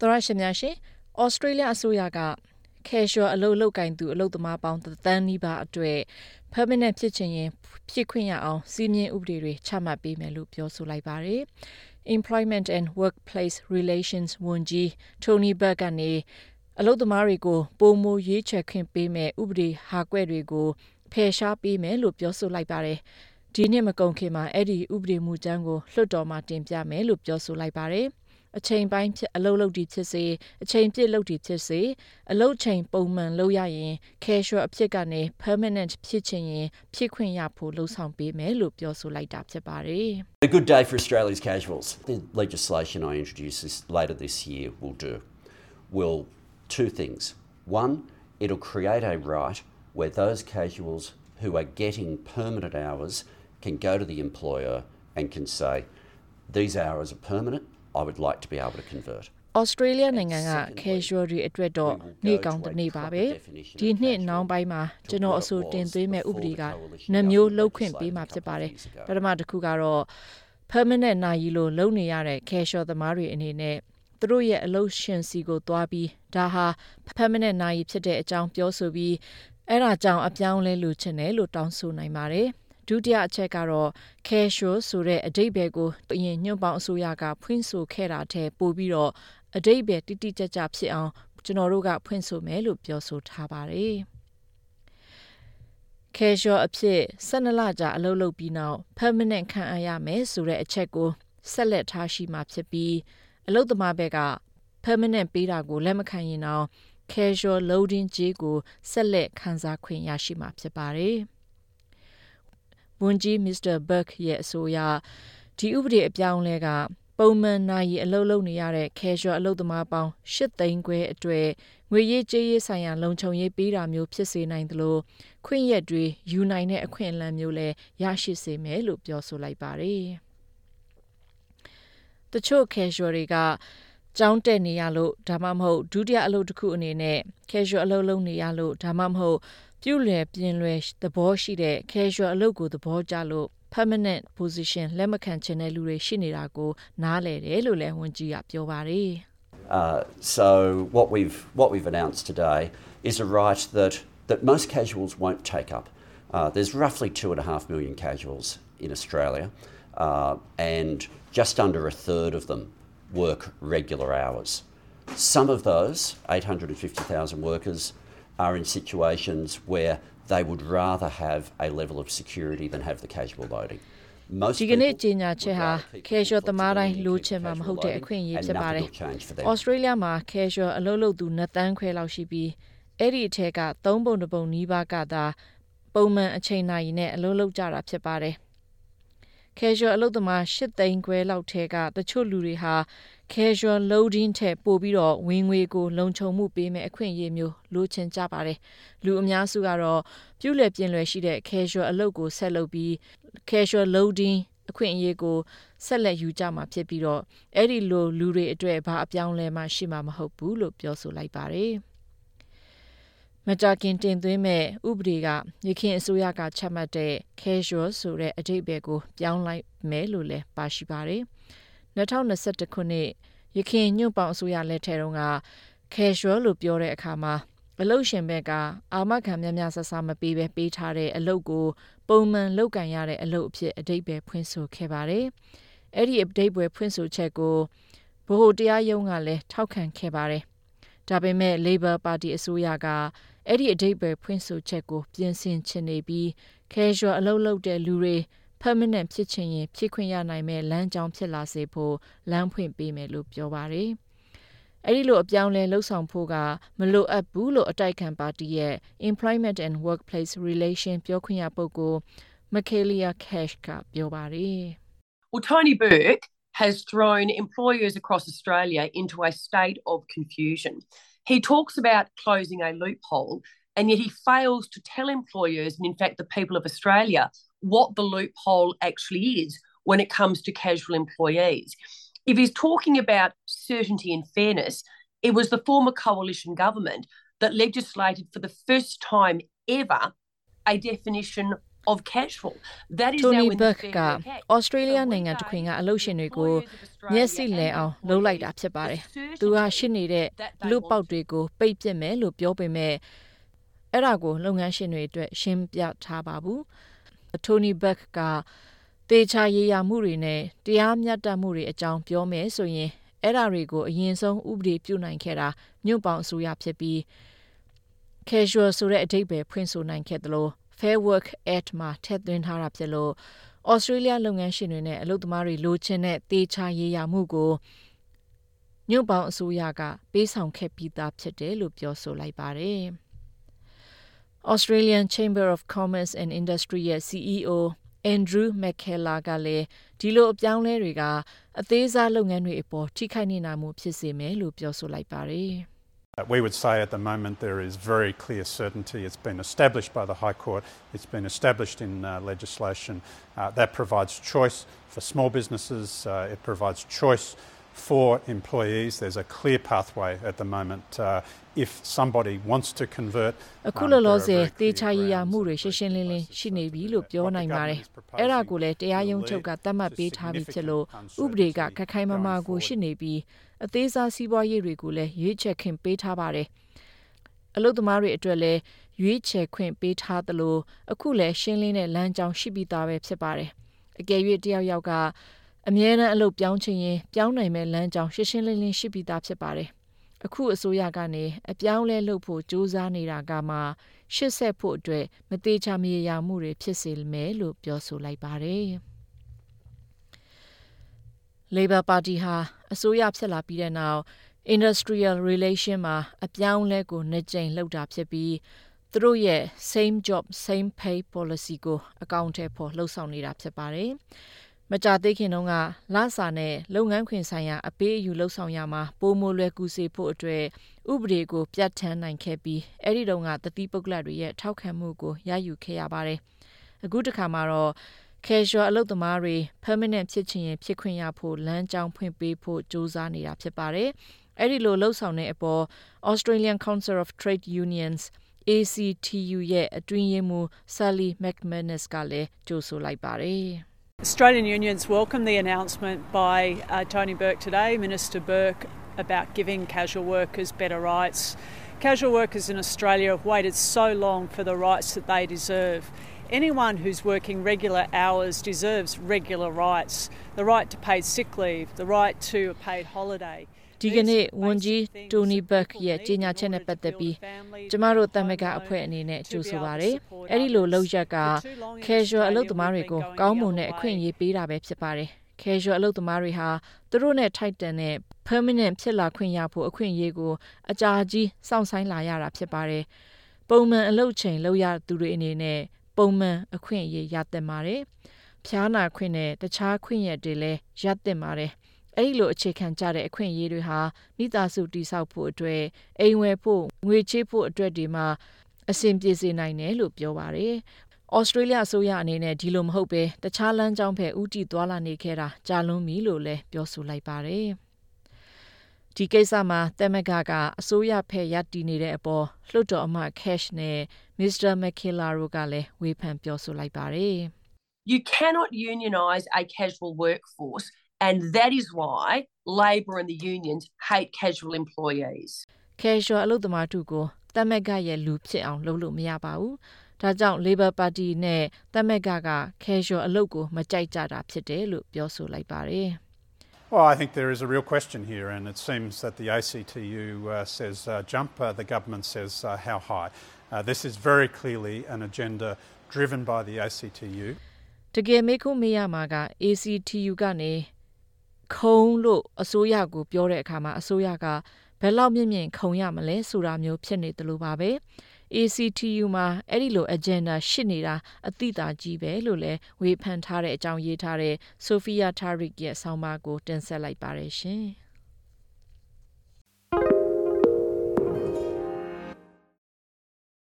သရရှိများရှင်ဩစတြေးလျအစိုးရက casual အလုပ်လုပ်ကင်သူအလုပ်သမားပေါင်းသန်းနီးပါးအတွက် permanent ဖြစ်ချင်ရင်ဖြစ်ခွင့်ရအောင်စီမင်းဥပဒေတွေချမှတ်ပေးမယ်လို့ပြောဆိုလိုက်ပါတယ်။ Employment and Workplace Relations ဝန်ကြီး Tony Burke ကနေအလုပ်သမားတွေကိုပုံမရွေးချယ်ခွင့်ပေးမဲ့ဥပဒေဟာကွက်တွေကိုဖယ်ရှားပေးမယ်လို့ပြောဆိုလိုက်ပါတယ်။ဒီနှစ်မကုန်ခင်မှာအဲ့ဒီဥပဒေမူကြမ်းကိုလွှတ်တော်မှာတင်ပြမယ်လို့ပြောဆိုလိုက်ပါတယ်။ အချိန်ပိုင်းဖြစ်အလုပ်လုပ်တီဖြစ်စေအချိန်ပြည့်လုပ်တီဖြစ်စေအလုပ်ချိန်ပုံမှန်လုပ်ရရင် casual အဖြစ်ကနေ permanent ဖြစ်ချင်ရင်ဖြစ်ခွင့်ရဖို့လှုံ့ဆော်ပေးမယ်လို့ပြောဆိုလိုက်တာဖြစ်ပါတယ် A good day for Australia's casuals. The legislation I introduce this, later this year will do will two things. One, it'll create a right where those casuals who are getting permanent hours can go to the employer and can say, these hours are permanent, I would like to be able to convert. Australia နိုင်ငံက casual တွေအတွက်တော့နေကောင်းတဲ့နေပါပဲဒီနှစ်နောက်ပိုင်းမှာကျွန်တော်အဆိုတင်သွင်းမဲ့ဥပဒေကနှမျိုးလှုပ်ခွင့်ပေးမှာဖြစ်ပါတယ်ပထမတစ်ခုကတော့ permanent နာရီလိုလုံနေရတဲ့ casual သမားတွေအနေနဲ့သူတို့ရဲ့အလုပ်ရှင်စီကိုသွားပြီးဒါဟာ permanent နာရီဖြစ်တဲ့အကြောင်းပြောဆိုပြီးအဲ့ဒါကြောင့်အပြောင်းလဲလိုချင်တယ်လို့တောင်းဆိုနိုင်ပါတယ်။ ဒုတိယအချက်ကတော့ casual ဆိုတဲ့အဓိပ္ပာယ်ကိုအရင်ညွန့်ပေါင်းအစိုးရကဖွင့်ဆိုခဲ့တာတဲ့ပို့ပြီးတော့အဓိပ္ပာယ်တိတိကျကျဖြစ်အောင်ကျွန်တော်တို့ကဖွင့်ဆိုမယ်လို့ပြောဆိုထားပါတယ်။ casual အဖြစ်12လကြာအလုပ်လုပ်ပြီးနောက် permanent ခံအပ်ရမယ်ဆိုတဲ့အချက်ကိုဆက်လက်ထားရှိမှာဖြစ်ပြီးအလုပ်သမားဘက်က permanent ပေးတာကိုလက်မခံရင်တော့ casual loading ကြေးကိုဆက်လက်ခံစားခွင့်ရရှိမှာဖြစ်ပါတယ်။ ဝန်ကြီးမစ္စတာဘတ်ရဲ့အဆိုအရဒီဥပဒေအပြောင်းလဲကပုံမှန်နိုင်အလုပ်လုပ်နေရတဲ့ casual အလုပ်သမားပေါင်း၈သိန်းခွဲအတွက်ငွေရေးကြေးရေးဆိုင်ရာလုံခြုံရေးပေးတာမျိုးဖြစ်စေနိုင်သလိုခွင့်ရက်တွေယူနိုင်တဲ့အခွင့်အလမ်းမျိုးလည်းရရှိစေမယ်လို့ပြောဆိုလိုက်ပါတယ်။တချို့ casual တွေကကျောင်းတက်နေရလို့ဒါမှမဟုတ်ဒုတိယအလုပ်တစ်ခုအနေနဲ့ casual အလုပ်လုပ်နေရလို့ဒါမှမဟုတ် ပြုလွယ်ပြင်လွယ်သဘောရှိတဲ့ casual အလုပ်ကိုသဘောကျလို့ permanent position လက်မခံချင်တဲ့လူတွေရှိနေတာကိုနားလည်တယ်လို့လည်းဝန်ကြီးကပြောပါတယ် Uh, so what we've what we've announced today is a right that that most casuals won't take up. Uh, there's roughly two and a half million casuals in Australia, uh, and just under a third of them work regular hours. Some of those 850,000 workers are in situations where they would rather have a level of security than have the casual loading. ဒီကနေ့ကြီးညာချက်ဟာ casual သမားတိုင်းလိုချင်မှာမဟုတ်တဲ့အခွင့်အရေးဖြစ်ပါတယ်။ Australia မှာ casual အလုပ်လုပ်သူ2တန်းခွဲလောက်ရှိပြီးအဲ့ဒီအထက်က3ပုံတစ်ပုံနီးပါးကသာပုံမှန်အချိန်နိုင်နဲ့အလုပ်လုပ်ကြတာဖြစ်ပါတယ်။ casual အလုပ်သမား8သိန်းခွဲလောက်ထဲကတချို့လူတွေဟာ casual loading ထက်ပိုပြီးတော့ဝင်ငွေကိုလုံခြုံမှုပေးမဲ့အခွင့်အရေးမျိုးလိုချင်ကြပါတယ်လူအများစုကတော့ပြုလည်ပြင်လွယ်ရှိတဲ့ casual အလုပ်ကိုဆက်လုပ်ပြီး casual loading အခွင့်အရေးကိုဆက်လက်ယူကြမှာဖြစ်ပြီးတော့အဲ့ဒီလိုလူတွေအတွက်ဘာအပြောင်းလဲမှရှိမှာမဟုတ်ဘူးလို့ပြောဆိုလိုက်ပါတယ် မကြခင်တင်သွင်းမဲ့ဥပဒေကရခိုင်အစိုးရကချမှတ်တဲ့ casual ဆိုတဲ့အဓိပ္ပာယ်ကို ပြောင်းလိုက်မယ်လို့လည်းပါရှိပါတယ်။2021ခုနှစ်ရခိုင်ညွန့်ပေါင်အစိုးရလက်ထက်တုန်းက casual လို့ပြောတဲ့အခါမှာအလုတ်ရှင်ဘက်ကအာမခံများများဆဆမပေးပဲပေးထားတဲ့အလုပ်ကို ပုံမှန်လုပ်ကန်ရတဲ့အလုပ်အဖြစ်အတိတ်ပဲဖွင့်ဆိုခဲ့ပါတယ်။အဲ့ဒီအတိတ်ပဲဖွင့်ဆိုချက်ကိုဗဟိုတရားရုံးကလည်းထောက်ခံခဲ့ပါတယ်။ဒါပေမဲ့ Labor Party အစိုးရက အဲ့ဒီအတိတ်ပဲဖွင့်ဆိုချက်ကိုပြင်ဆင်ချင်နေပြီး casual အလုပ်လုပ်တဲ့လူတွေ permanent ဖြစ်ချင်ရင်ဖြစ်ခွင့်ရနိုင်မဲ့လမ်းကြောင်းဖြစ်လာစေဖို့လမ်းဖွင့်ပေးမယ်လို့ပြောပါတယ်။အဲဒီလိုအပြောင်းလဲလှုပ်ဆောင်ဖို့ကမလိုအပ်ဘူးလို့အတိုက်ခံပါတီရဲ့ Employment and Workplace Relation ပြောခွင့်ရပုဂ္ဂိုလ် Michaelia Cash ကပြောပါတယ်။ Well Tony Burke has thrown employers across Australia into a state of confusion. He talks about closing a loophole and yet he fails to tell employers and in fact the people of Australia what the loophole actually is when it comes to casual employees. If he's talking about certainty and fairness, it was the former coalition government that legislated for the first time ever a definition of casual that is Tony Burke က Australia နိုင်ငံတစ်ခွင်ကအလုပ်ရှင်တွေကိုမျက်စိလဲအောင်လှုပ်လိုက်တာဖြစ်ပါတယ်။သူကရှင်းနေတဲ့လူပေါက်တွေကိုပိတ်ပစ်မယ်လို့ပြောပေမဲ့အဲ့ဒါကိုလုပ်ငန်းရှင်တွေအတွက်ရှင်းပြထားပါဘူး။ Tony Burke ကတေချာရေးရမှုတွေနဲ့တရားမျှတမှုတွေအကြောင်းပြောမယ်ဆိုရင်အဲ့ဒါတွေကိုအရင်ဆုံးဥပဒေပြုနိုင်ခဲ့တာမြို့ပေါင်းအစိုးရဖြစ်ပြီး casual ဆိုတဲ့အဓိပ္ပာယ်ဖွင့်ဆိုနိုင်ခဲ့တယ်လို့ Fair Work Act မှာထည့်သွင်းထားတာဖြစ်လို့ Australia လုပ်ငန်းရှင်တွေနဲ့အလုပ်သမားတွေလိုချင်တဲ့တေချာရေးရမှုကိုညွန့်ပေါင်းအစိုးရကပေးဆောင်ခဲ့ပြီးသားဖြစ်တယ်လို့ပြောဆိုလိုက်ပါတယ်။ Australian Chamber of Commerce and Industry ရဲ့ CEO Andrew McKellar ကလည်းဒီလိုအပြောင်းလဲတွေကအသေးစားလုပ်ငန်းတွေအပေါ်ထိခိုက်နေတာမှုဖြစ်စေမယ်လို့ပြောဆိုလိုက်ပါတယ်။ We would say at the moment there is very clear certainty. It's been established by the High Court, it's been established in uh, legislation. Uh, that provides choice for small businesses, uh, it provides choice for employees. There's a clear pathway at the moment. Uh, if somebody wants to convert အခုလောလောဆယ်တေချာရရမှုတွေရှင်းရှင်းလင်းလင်းရှိနေပြီလို့ပြောနိုင်ပါတယ်။အဲ့ဒါကိုလည်းတရားရုံးချုပ်ကသတ်မှတ်ပေးထားပြီးဖြစ်လို့ဥပဒေကခက်ခိုင်မာမာကိုရှိနေပြီးအသေးစားစီးပွားရေးတွေကိုလည်းရွေးချယ်ခင်ပေးထားပါတယ်။အလုပ်သမားတွေအတွက်လည်းရွေးချယ်ခွင့်ပေးထားသလိုအခုလည်းရှင်းလင်းတဲ့လမ်းကြောင်းရှိပြီးသားပဲဖြစ်ပါတယ်။အကယ်၍တယောက်ယောက်က အမြဲတမ်းအလုပ်ပြောင်းချင်ရင်ပြောင်းနိုင်မဲ့လမ်းကြောင်းရှင်းရှင်းလင်းလင်းရှိပြီးသားဖြစ်ပါတယ်။အခုအစိုးရကနေအပြောင်းလဲလုပ်ဖို့ကြိုးစားနေတာကမှရှစ်ဆက်ဖို့အတွက်မသေးချာမရရမှုတွေဖြစ်စေမယ်လို့ပြောဆိုလိုက်ပါတယ်။ Labor Party ဟာအစိုးရဖြစ်လာပြီးတဲ့နောက် industrial relation မှာအပြောင်းလဲကိုနှစ်ကြိမ်လှုပ်တာဖြစ်ပြီးသူတို့ရဲ့ same job same pay policy ကိုအကောင့်ထဲပေါ်လှုပ်ဆောင်နေတာဖြစ်ပါတယ်။ မကြသေးခင်တုန်းကလစာနဲ့လုပ်ငန်းခွင်ဆိုင်ရာအပေးအယူလှုပ်ဆောင်ရမှာပိုမိုလွယ်ကူစေဖို့အတွက်ဥပဒေကိုပြဋ္ဌာန်းနိုင်ခဲ့ပြီးအဲ့ဒီတုန်းကတတိပုဂ္ဂလတွေရဲ့ထောက်ခံမှုကိုရယူခဲ့ရပါတယ်။အခုတစ်ခါမှာတော့ casual အလုပ်သမားတွေ permanent ဖြစ်ချင်ရင်ဖြစ်ခွင့်ရဖို့လမ်းကြောင်းဖွင့်ပေးဖို့စ조사နေတာဖြစ်ပါတယ်။အဲ့ဒီလိုလှုပ်ဆောင်တဲ့အပေါ် Australian Council of Trade Unions ACTU ရဲ့အတွင်းရေးမှူး Sally McManus ကလည်းကြိုဆိုလိုက်ပါတယ်။ Australian unions welcome the announcement by uh, Tony Burke today, Minister Burke, about giving casual workers better rights. Casual workers in Australia have waited so long for the rights that they deserve. Anyone who's working regular hours deserves regular rights the right to paid sick leave, the right to a paid holiday. ဒီကနေ့ဝန်ကြီးတိုနီဘက်ရဲ့ကြေညာချက်နဲ့ပတ်သက်ပြီးကျမတို့တမကအဖွဲ့အနေနဲ့ကြိုဆိုပါရယ်။အဲ့ဒီလိုလောက်ရက်က casual အလုပ်သမားတွေကိုကောင်းမွန်တဲ့အခွင့်အရေးပေးတာပဲဖြစ်ပါတယ်။ casual အလုပ်သမားတွေဟာသူတို့နဲ့ထိုက်တန်တဲ့ permanent ဖြစ်လာခွင့်ရဖို့အခွင့်အရေးကိုအကြာကြီးစောင့်ဆိုင်းလာရတာဖြစ်ပါတယ်။ပုံမှန်အလုပ်ချိန်လုပ်ရသူတွေအနေနဲ့ပုံမှန်အခွင့်အရေးရသင့်ပါတယ်။ဖျားနာခွင့်နဲ့တခြားခွင့်ရတွေလည်းရသင့်ပါတယ်။ အဲ့ဒီလိုအခြေခံကြတဲ့အခွင့်အရေးတွေဟာမိသားစုတိဆောက်ဖို့အတွက်အိမ်ဝယ်ဖို့ငွေချေးဖို့အတွက်ဒီမှာအဆင်ပြေစေနိုင်တယ်လို့ပြောပါတယ်။ဩစတြေးလျအစိုးရအနေနဲ့ဒီလိုမဟုတ်ပဲတခြားလမ်းကြောင်းဖက်ဥတီသွားလာနေခဲ့တာကြာလွန်းပြီလို့လည်းပြောဆိုလိုက်ပါတယ်။ဒီကိစ္စမှာတမကကအစိုးရဖက်ရပ်တည်နေတဲ့အပေါ်လွှတ်တော်အမတ် Cash နဲ့ Mr. McKellar တို့ကလည်းဝေဖန်ပြောဆိုလိုက်ပါတယ်။ You cannot unionize a casual workforce And that is why Labor and the unions hate casual employees. Casual အလုပ်သမားတို့ကိုတမက်ကရဲ့လူဖြစ်အောင်လုပ်လို့မရပါဘူး။ဒါကြောင့် Labor Party နဲ့တမက်ကက casual အလုပ်ကိုမကြိုက်ကြတာဖြစ်တယ်လို့ပြောဆိုလိုက်ပါတယ်။ Well, I think there is a real question here, and it seems that the ACTU uh, says uh, jump, uh, the government says uh, how high. Uh, this is very clearly an agenda driven by the ACTU. တကယ်မေးခွန်းမေးရမှာက ACTU ကနေ ခုံလို့အစိုးရကိုပြောတဲ့အခါမှာအစိုးရကဘယ်လောက်မြင့်မြင့်ခုံရမလဲဆိုတာမျိုးဖြစ်နေတယ်လို့ပါပဲ ACTU မှာအဲ့ဒီလို agenda ရှိနေတာအတိအသာကြီးပဲလို့လည်းဝေဖန်ထားတဲ့အကြောင်းရေးထားတဲ့ Sophia Tariq ရဲ့ဆောင်းပါးကိုတင်ဆက်လိုက်ပါရရှင်။